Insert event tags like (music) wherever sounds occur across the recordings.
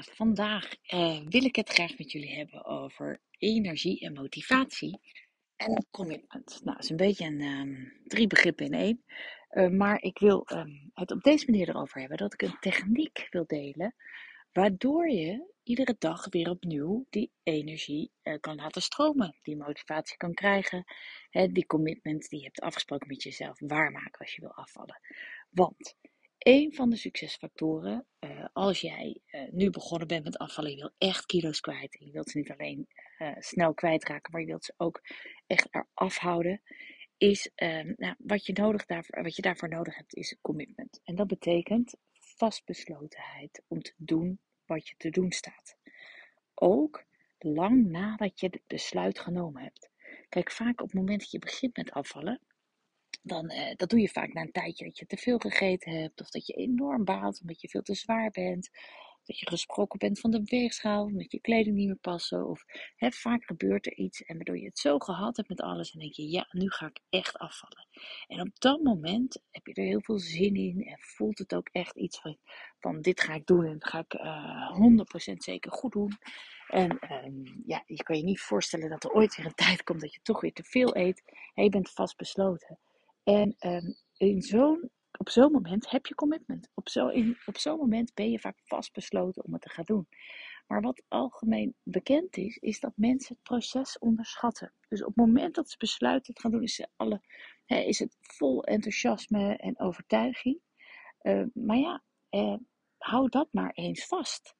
Vandaag uh, wil ik het graag met jullie hebben over energie en motivatie en commitment. Nou, dat is een beetje een um, drie begrippen in één. Uh, maar ik wil um, het op deze manier erover hebben dat ik een techniek wil delen, waardoor je iedere dag weer opnieuw die energie uh, kan laten stromen, die motivatie kan krijgen, hè, die commitment die je hebt afgesproken met jezelf waarmaken als je wil afvallen. Want een van de succesfactoren, uh, als jij uh, nu begonnen bent met afvallen, je wil echt kilo's kwijt. En je wilt ze niet alleen uh, snel kwijtraken, maar je wilt ze ook echt eraf houden. Is ehm, nou, wat, je nodig daarvoor, wat je daarvoor nodig hebt, is commitment. En dat betekent vastbeslotenheid om te doen wat je te doen staat. Ook lang nadat je het besluit genomen hebt. Kijk, vaak op het moment dat je begint met afvallen, dan uh, dat doe je vaak na een tijdje dat je te veel gegeten hebt, of dat je enorm baalt omdat je veel te zwaar bent, dat je gesproken bent van de weegschaal, omdat je kleding niet meer passen, of hè, vaak gebeurt er iets en waardoor je het zo gehad hebt met alles en denk je, ja, nu ga ik echt afvallen. En op dat moment heb je er heel veel zin in en voelt het ook echt iets van, dit ga ik doen en dat ga ik uh, 100% zeker goed doen. En um, ja, je kan je niet voorstellen dat er ooit weer een (laughs) tijd komt dat je toch weer te veel eet en je bent vastbesloten. En um, in zo'n, op zo'n moment heb je commitment. Op, zo, zo'n moment ben je vaak vastbesloten om het te gaan doen. Maar wat algemeen bekend is, is dat mensen het proces onderschatten. Dus op het moment dat ze besluiten het gaan doen, is, ze alle, is het vol enthousiasme en overtuiging. Uh, maar ja, eh, hou dat maar eens vast.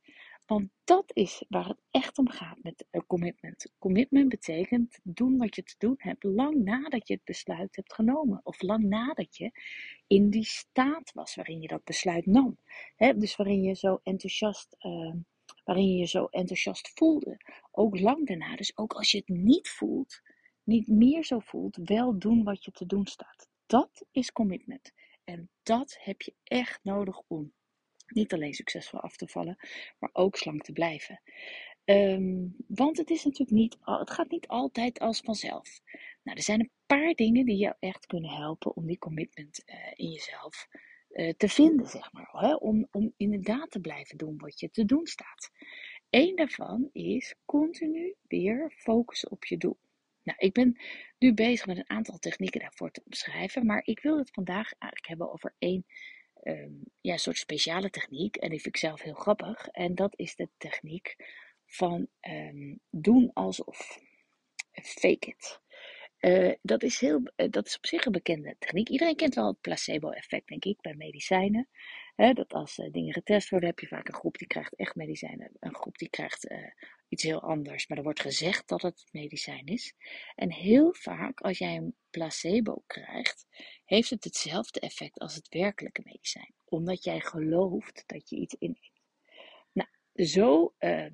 Want dat is waar het echt om gaat met commitment. Commitment betekent doen wat je te doen hebt lang nadat je het besluit hebt genomen. Of lang nadat je in die staat was waarin je dat besluit nam. dus waarin je zo enthousiast, uh, waarin je je zo enthousiast voelde. Ook lang daarna. Dus ook als je het niet voelt, niet meer zo voelt, wel doen wat je te doen staat. Dat is commitment. En dat heb je echt nodig om niet alleen succesvol af te vallen, maar ook slank te blijven. Um, want het is natuurlijk niet, het gaat niet altijd als vanzelf. Nou, er zijn een paar dingen die jou echt kunnen helpen om die commitment uh, in jezelf uh, te vinden, zeg maar. Hè? Om, om inderdaad te blijven doen wat je te doen staat. Eén daarvan is continu weer focussen op je doel. Nou, ik ben nu bezig met een aantal technieken daarvoor te omschrijven, maar ik wil het vandaag eigenlijk hebben over één um, ja, een soort speciale techniek. En die vind ik zelf heel grappig. En dat is de techniek van um, doen alsof. Fake it. Uh, dat, is heel, uh, dat is op zich een bekende techniek. Iedereen kent wel het placebo-effect, denk ik, bij medicijnen. Dat als uh, dingen getest worden, heb je vaak een groep die krijgt echt medicijnen. Een groep die krijgt iets heel anders. Maar er wordt gezegd dat het medicijn is. En heel vaak, als jij een placebo krijgt, heeft het hetzelfde effect als het werkelijke medicijn. Omdat jij gelooft dat je iets inneemt. Nou, zo uh, uh,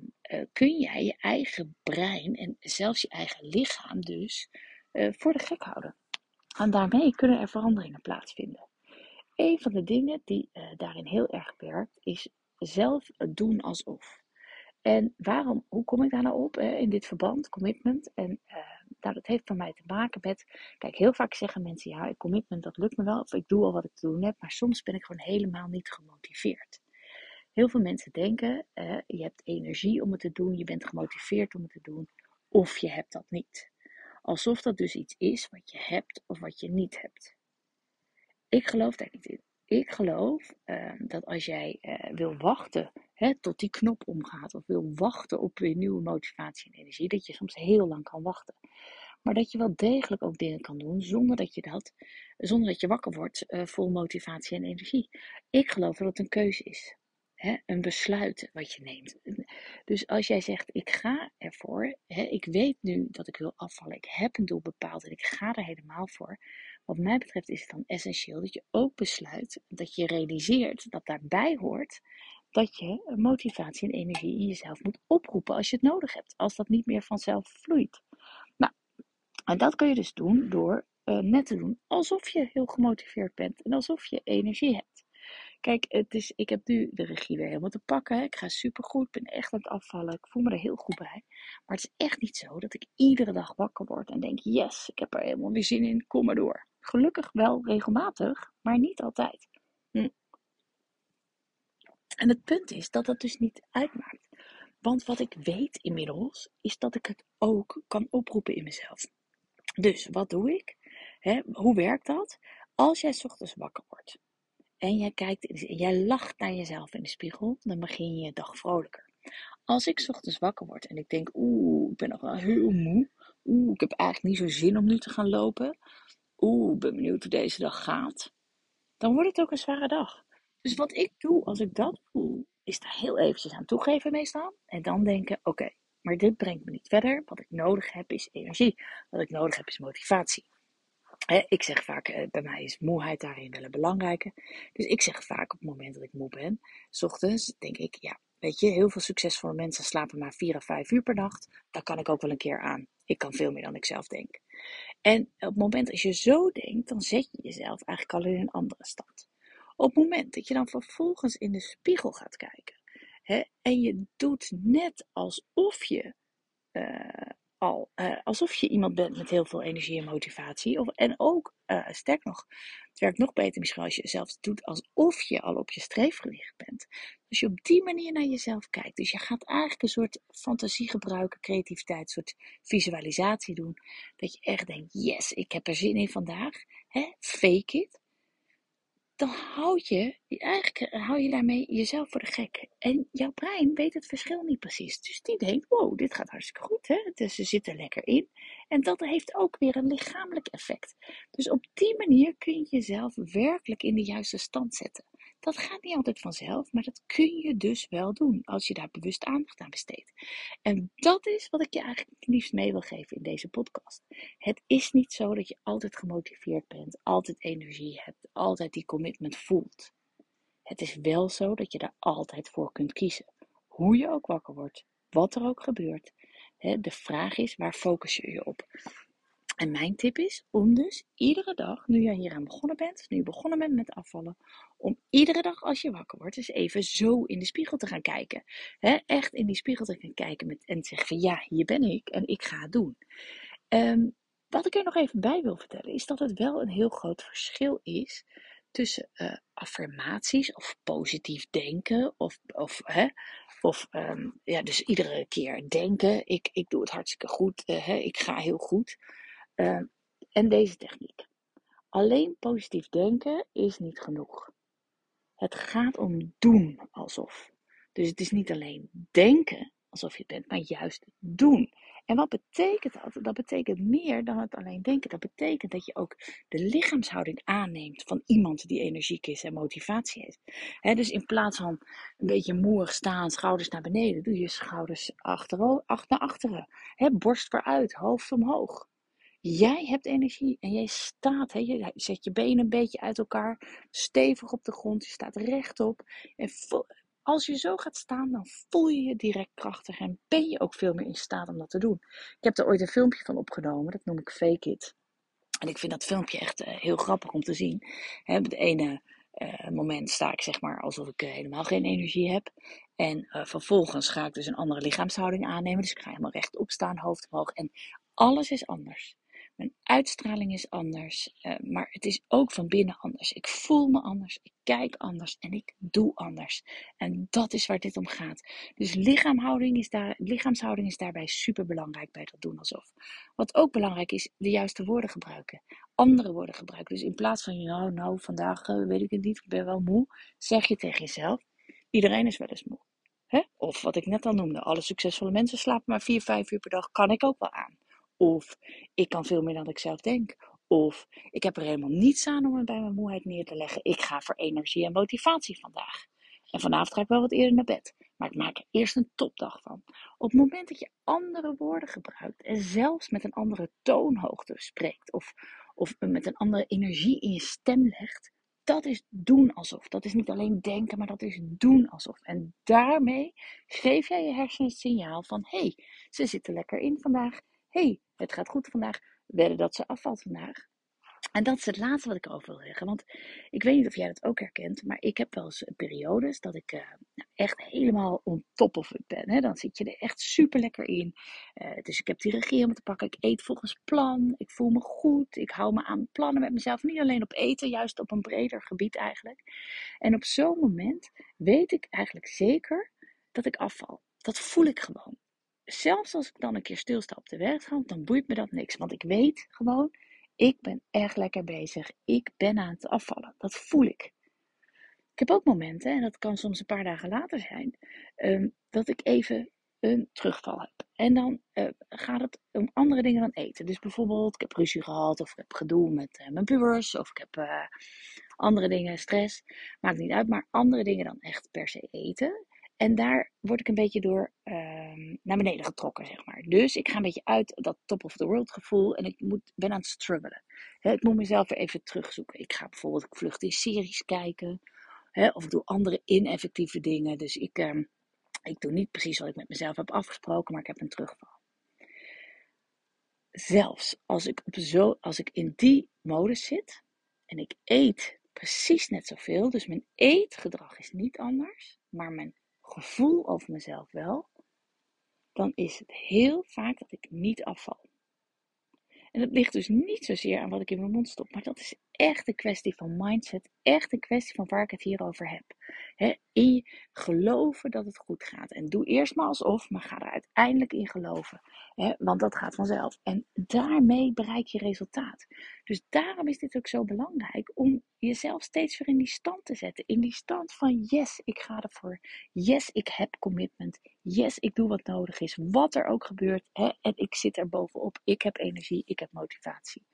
kun jij je eigen brein en zelfs je eigen lichaam dus voor de gek houden. En daarmee kunnen er veranderingen plaatsvinden. Een van de dingen die daarin heel erg werkt, is zelf doen alsof. En waarom, hoe kom ik daar nou op in dit verband, commitment? En nou, dat heeft voor mij te maken met, kijk, heel vaak zeggen mensen, ja, commitment, dat lukt me wel, of ik doe al wat ik te doen heb, maar soms ben ik gewoon helemaal niet gemotiveerd. Heel veel mensen denken, uh, je hebt energie om het te doen, je bent gemotiveerd om het te doen, of je hebt dat niet. Alsof dat dus iets is wat je hebt of wat je niet hebt. Ik geloof daar niet in. Ik geloof uh, dat als jij uh, wil wachten hè, tot die knop omgaat, of wil wachten op weer nieuwe motivatie en energie, dat je soms heel lang kan wachten. Maar dat je wel degelijk ook dingen kan doen zonder dat je dat, zonder dat je wakker wordt uh, vol motivatie en energie. Ik geloof dat het een keuze is. Een besluit wat je neemt. Dus als jij zegt, ik ga ervoor, ik weet nu dat ik wil afvallen, ik heb een doel bepaald en ik ga er helemaal voor. Wat mij betreft is het dan essentieel dat je ook besluit, dat je realiseert dat daarbij hoort dat je motivatie en energie in jezelf moet oproepen als je het nodig hebt. Als dat niet meer vanzelf vloeit. Nou, en dat kun je dus doen door uh, net te doen alsof je heel gemotiveerd bent en alsof je energie hebt. Kijk, het is, ik heb nu de regie weer helemaal te pakken. Ik ga supergoed, ik ben echt aan het afvallen. Ik voel me er heel goed bij. Maar het is echt niet zo dat ik iedere dag wakker word en denk: yes, ik heb er helemaal weer zin in, kom maar door. Gelukkig wel regelmatig, maar niet altijd. Hm. En het punt is dat dat dus niet uitmaakt. Want wat ik weet inmiddels, is dat ik het ook kan oproepen in mezelf. Dus wat doe ik? hoe werkt dat? Als jij ochtends wakker wordt en jij kijkt en jij lacht naar jezelf in de spiegel, dan begin je je dag vrolijker. Als ik ochtends wakker word en ik denk, oeh, ik ben nog wel heel moe. Oeh, ik heb eigenlijk niet zo zin om nu te gaan lopen. Oeh, ben benieuwd hoe deze dag gaat. Dan wordt het ook een zware dag. Dus wat ik doe als ik dat voel, is daar heel eventjes aan toegeven meestal. En dan denken, oké, maar dit brengt me niet verder. Wat ik nodig heb is energie. Wat ik nodig heb is motivatie ik zeg vaak, eh, bij mij is moeheid daarin wel een belangrijke. Dus ik zeg vaak op het moment dat ik moe ben, s ochtends, denk ik, ja, weet je, heel veel succesvolle mensen slapen maar vier of vijf uur per nacht. Daar kan ik ook wel een keer aan. Ik kan veel meer dan ik zelf denk. En op het moment als je zo denkt, dan zet je jezelf eigenlijk al in een andere stand. Op het moment dat je dan vervolgens in de spiegel gaat kijken hè, en je doet net alsof je uh, uh, alsof je iemand bent met heel veel energie en motivatie. Of, en ook, uh, sterk nog, het werkt nog beter misschien als je zelf doet alsof je al op je streefgewicht bent. Dus je op die manier naar jezelf kijkt. Dus je gaat eigenlijk een soort fantasie gebruiken, creativiteit, een soort visualisatie doen. Dat je echt denkt, yes, ik heb er zin in vandaag. Hè? Fake it dan houd je, eigenlijk eh, hou je daarmee jezelf voor de gek. En jouw brein weet het verschil niet precies. Dus die denkt, wow, dit gaat hartstikke goed. Hè? Dus ze zitten lekker in. En dat heeft ook weer een lichamelijk effect. Dus op die manier kun je jezelf werkelijk in de juiste stand zetten. Dat gaat niet altijd vanzelf, maar dat kun je dus wel doen als je daar bewust aandacht aan besteedt. En dat is wat ik je eigenlijk het liefst mee wil geven in deze podcast. Het is niet zo dat je altijd gemotiveerd bent, altijd energie hebt, altijd die commitment voelt. Het is wel zo dat je daar altijd voor kunt kiezen. Hoe je ook wakker wordt, wat er ook gebeurt. De vraag is, waar focus je je op? En mijn tip is om dus iedere dag, nu je hier aan begonnen bent, nu je begonnen bent met afvallen, om iedere dag als je wakker wordt, eens even zo in de spiegel te gaan kijken. echt in die spiegel te gaan kijken met, en te zeggen ja, hier ben ik en ik ga het doen. Ehm, wat ik er nog even bij wil vertellen, is dat het wel een heel groot verschil is tussen uh, affirmaties of positief denken of, of, of ehm, ja, dus iedere keer denken, ik, ik doe het hartstikke goed, uh, hè, ik ga heel goed. Uh, en deze techniek. Alleen positief denken is niet genoeg. Het gaat om doen alsof. Dus het is niet alleen denken alsof je het bent, maar juist doen. En wat betekent dat? Dat betekent meer dan het alleen denken. Dat betekent dat je ook de lichaamshouding aanneemt van iemand die energiek is en motivatie heeft. dus in plaats van een beetje moerig staan, schouders naar beneden, doe je schouders achter, naar achteren. borst vooruit, hoofd omhoog. Jij hebt energie en jij staat, hè, je zet je benen een beetje uit elkaar, stevig op de grond, je staat rechtop. En als je zo gaat staan, dan voel je je direct krachtig en ben je ook veel meer in staat om dat te doen. Ik heb er ooit een filmpje van opgenomen, dat noem ik Fake It. En ik vind dat filmpje echt uh, heel grappig om te zien. Op het ene uh, moment sta ik zeg maar alsof ik uh, helemaal geen energie heb. En vervolgens ga ik dus een andere lichaamshouding aannemen. Dus ik ga helemaal rechtop staan, hoofd omhoog. En alles is anders. Mijn uitstraling is anders, uh, maar het is ook van binnen anders. Ik voel me anders, ik kijk anders en ik doe anders. En dat is waar dit om gaat. Dus lichaamhouding is daar, lichaamshouding is daarbij super belangrijk bij dat doen alsof. Wat ook belangrijk is, de juiste woorden gebruiken. Andere woorden gebruiken. Dus in plaats van, nou, nou, vandaag uh, weet ik het niet, ik ben wel moe, zeg je tegen jezelf, iedereen is wel eens moe. Of wat ik net al noemde, alle succesvolle mensen slapen maar 4, 5 uur per dag, kan ik ook wel aan. Of ik kan veel meer dan ik zelf denk. Of ik heb er helemaal niets aan om me bij mijn moeheid neer te leggen. Ik ga voor energie en motivatie vandaag. En vanavond ga ik wel wat eerder naar bed. Maar ik maak er eerst een topdag van. Op het moment dat je andere woorden gebruikt en zelfs met een andere toonhoogte spreekt of, of met een andere energie in je stem legt, dat is doen alsof. Dat is niet alleen denken, maar dat is doen alsof. En daarmee geef jij je hersenen het signaal van: hé, hey, ze zitten lekker in vandaag. Hey, het gaat goed vandaag. Wedden dat ze afvalt vandaag. En dat is het laatste wat ik over wil zeggen. Want ik weet niet of jij dat ook herkent, maar ik heb wel eens periodes dat ik uh, echt helemaal on top of it ben. Hè? Dan zit je er echt super lekker in. Uh, dus ik heb die om te pakken. Ik eet volgens plan. Ik voel me goed. Ik hou me aan plannen met mezelf. Niet alleen op eten, juist op een breder gebied eigenlijk. En op zo'n moment weet ik eigenlijk zeker dat ik afval. Dat voel ik gewoon. Zelfs als ik dan een keer stilsta op de werkgang, dan boeit me dat niks. Want ik weet gewoon, ik ben erg lekker bezig. Ik ben aan het afvallen. Dat voel ik. Ik heb ook momenten, en dat kan soms een paar dagen later zijn, um, dat ik even een terugval heb. En dan uh, gaat het om andere dingen dan eten. Dus bijvoorbeeld, ik heb ruzie gehad, of ik heb gedoe met uh, mijn pubers, of ik heb uh, andere dingen, stress. Maakt niet uit, maar andere dingen dan echt per se eten. En daar word ik een beetje door um, naar beneden getrokken, zeg maar. Dus ik ga een beetje uit dat top of the world gevoel en ik moet, ben aan het struggelen. Ik moet mezelf weer even terugzoeken. Ik ga bijvoorbeeld ik vlucht in series kijken. Of doe andere ineffectieve dingen. Dus ik, um, ik doe niet precies wat ik met mezelf heb afgesproken, maar ik heb een terugval. Zelfs als ik, op zo, als ik in die modus zit en ik eet precies net zoveel, dus mijn eetgedrag is niet anders, maar mijn gevoel over mezelf wel, dan is het heel vaak dat ik niet afval. En dat ligt dus niet zozeer aan wat ik in mijn mond stop, maar dat is echt een kwestie van mindset, echt een kwestie van waar ik het hier over heb. He, in geloven dat het goed gaat. En doe eerst maar alsof, maar ga er uiteindelijk in geloven. Want dat gaat vanzelf. En daarmee bereik je resultaat. Dus daarom is dit ook zo belangrijk om jezelf steeds weer in die stand te zetten. In die stand van yes, ik ga ervoor. Yes, ik heb commitment. Yes, ik doe wat nodig is. Wat er ook gebeurt. En ik zit er bovenop. Ik heb energie. Ik heb motivatie.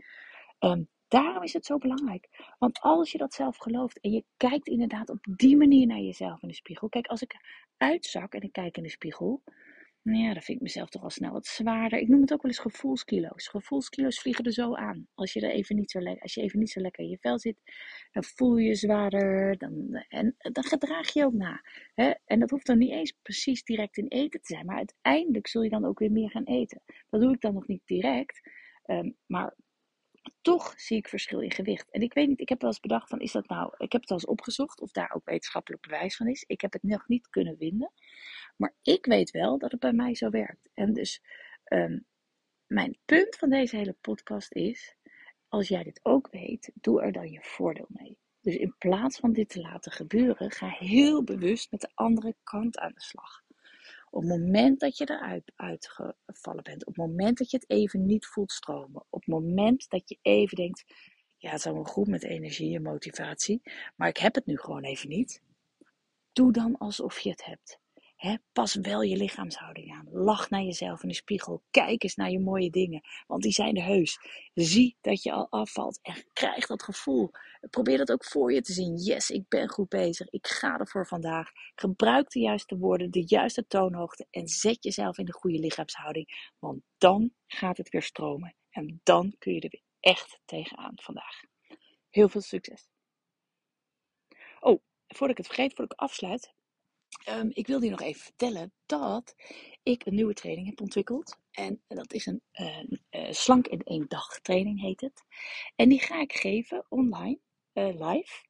Um, Daarom is het zo belangrijk. Want als je dat zelf gelooft en je kijkt inderdaad op die manier naar jezelf in de spiegel. Kijk, als ik uitzak en ik kijk in de spiegel. Nou ja, dan vind ik mezelf toch al snel wat zwaarder. Ik noem het ook wel eens gevoelskilo's. Gevoelskilo's vliegen er zo aan. Als je, er even niet zo als je even niet zo lekker in je vel zit, dan voel je je zwaarder. Dan, en dan gedraag je ook na. Hè? En dat hoeft dan niet eens precies direct in eten te zijn. Maar uiteindelijk zul je dan ook weer meer gaan eten. Dat doe ik dan nog niet direct. Um, maar toch zie ik verschil in gewicht. En ik weet niet, ik heb wel eens bedacht van, is dat nou, ik heb het wel eens opgezocht of daar ook wetenschappelijk bewijs van is. Ik heb het nog niet kunnen vinden. Maar ik weet wel dat het bij mij zo werkt. En dus um, mijn punt van deze hele podcast is, als jij dit ook weet, doe er dan je voordeel mee. Dus in plaats van dit te laten gebeuren, ga heel bewust met de andere kant aan de slag. Op het moment dat je eruit uitgevallen bent, op het moment dat je het even niet voelt stromen, op het moment dat je even denkt, ja, het is allemaal goed met energie en motivatie, maar ik heb het nu gewoon even niet. Doe dan alsof je het hebt. Pas wel je lichaamshouding aan. Lach naar jezelf in de spiegel. Kijk eens naar je mooie dingen, want die zijn er heus. Zie dat je al afvalt en krijg dat gevoel. Probeer dat ook voor je te zien. Yes, ik ben goed bezig. Ik ga ervoor vandaag. Gebruik de juiste woorden, de juiste toonhoogte en zet jezelf in de goede lichaamshouding. Want dan gaat het weer stromen en dan kun je er weer echt tegenaan vandaag. Heel veel succes. Oh, voordat ik het vergeet, voordat ik afsluit, Um, ik wil je nog even vertellen dat ik een nieuwe training heb ontwikkeld. En dat is een, een, een slank in één dag training heet het. En die ga ik geven online, uh, live,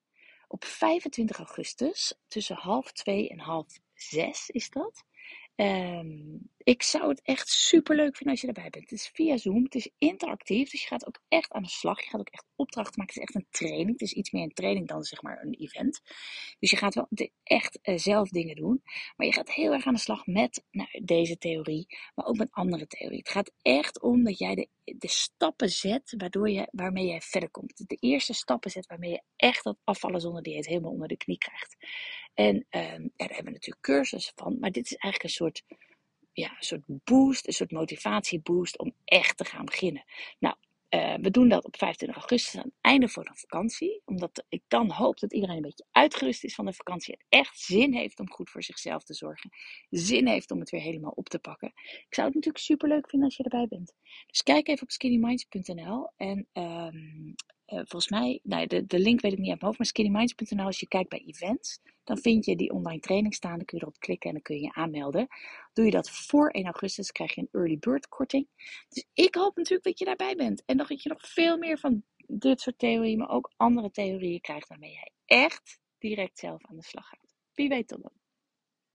op 25 augustus tussen half twee en half zes is dat. Um, ik zou het echt super leuk vinden als je erbij bent. Het is via Zoom, het is interactief, dus je gaat ook echt aan de slag. Je gaat ook echt opdrachten maken. Het is echt een training. Het is iets meer een training dan zeg maar een event. Dus je gaat wel echt uh, zelf dingen doen. Maar je gaat heel erg aan de slag met nou, deze theorie, maar ook met andere theorieën. Het gaat echt om dat jij de, de stappen zet waardoor je, waarmee je verder komt. De eerste stappen zet waarmee je echt dat afvallen zonder dieet helemaal onder de knie krijgt. En ja, daar hebben we natuurlijk cursussen van, maar dit is eigenlijk een soort ja, een soort boost, een soort motivatieboost om echt te gaan beginnen. Nou, uh, we doen dat op 25 augustus aan het einde van de vakantie. Omdat ik dan hoop dat iedereen een beetje uitgerust is van de vakantie. En echt zin heeft om goed voor zichzelf te zorgen. Zin heeft om het weer helemaal op te pakken. Ik zou het natuurlijk super leuk vinden als je erbij bent. Dus kijk even op skinnyminds.nl. En um, volgens mij, nou, de, de link weet ik niet uit mijn hoofd, maar skinnyminds.nl. Als je kijkt bij events, dan vind je die online training staan. Dan kun je erop klikken en dan kun je je aanmelden. Doe je dat voor 1 augustus, krijg je een early bird korting. Dus ik hoop natuurlijk dat je daarbij bent. En dat je nog veel meer van dit soort theorieën, maar ook andere theorieën krijgt waarmee jij echt direct zelf aan de slag gaat. Wie weet tot dan.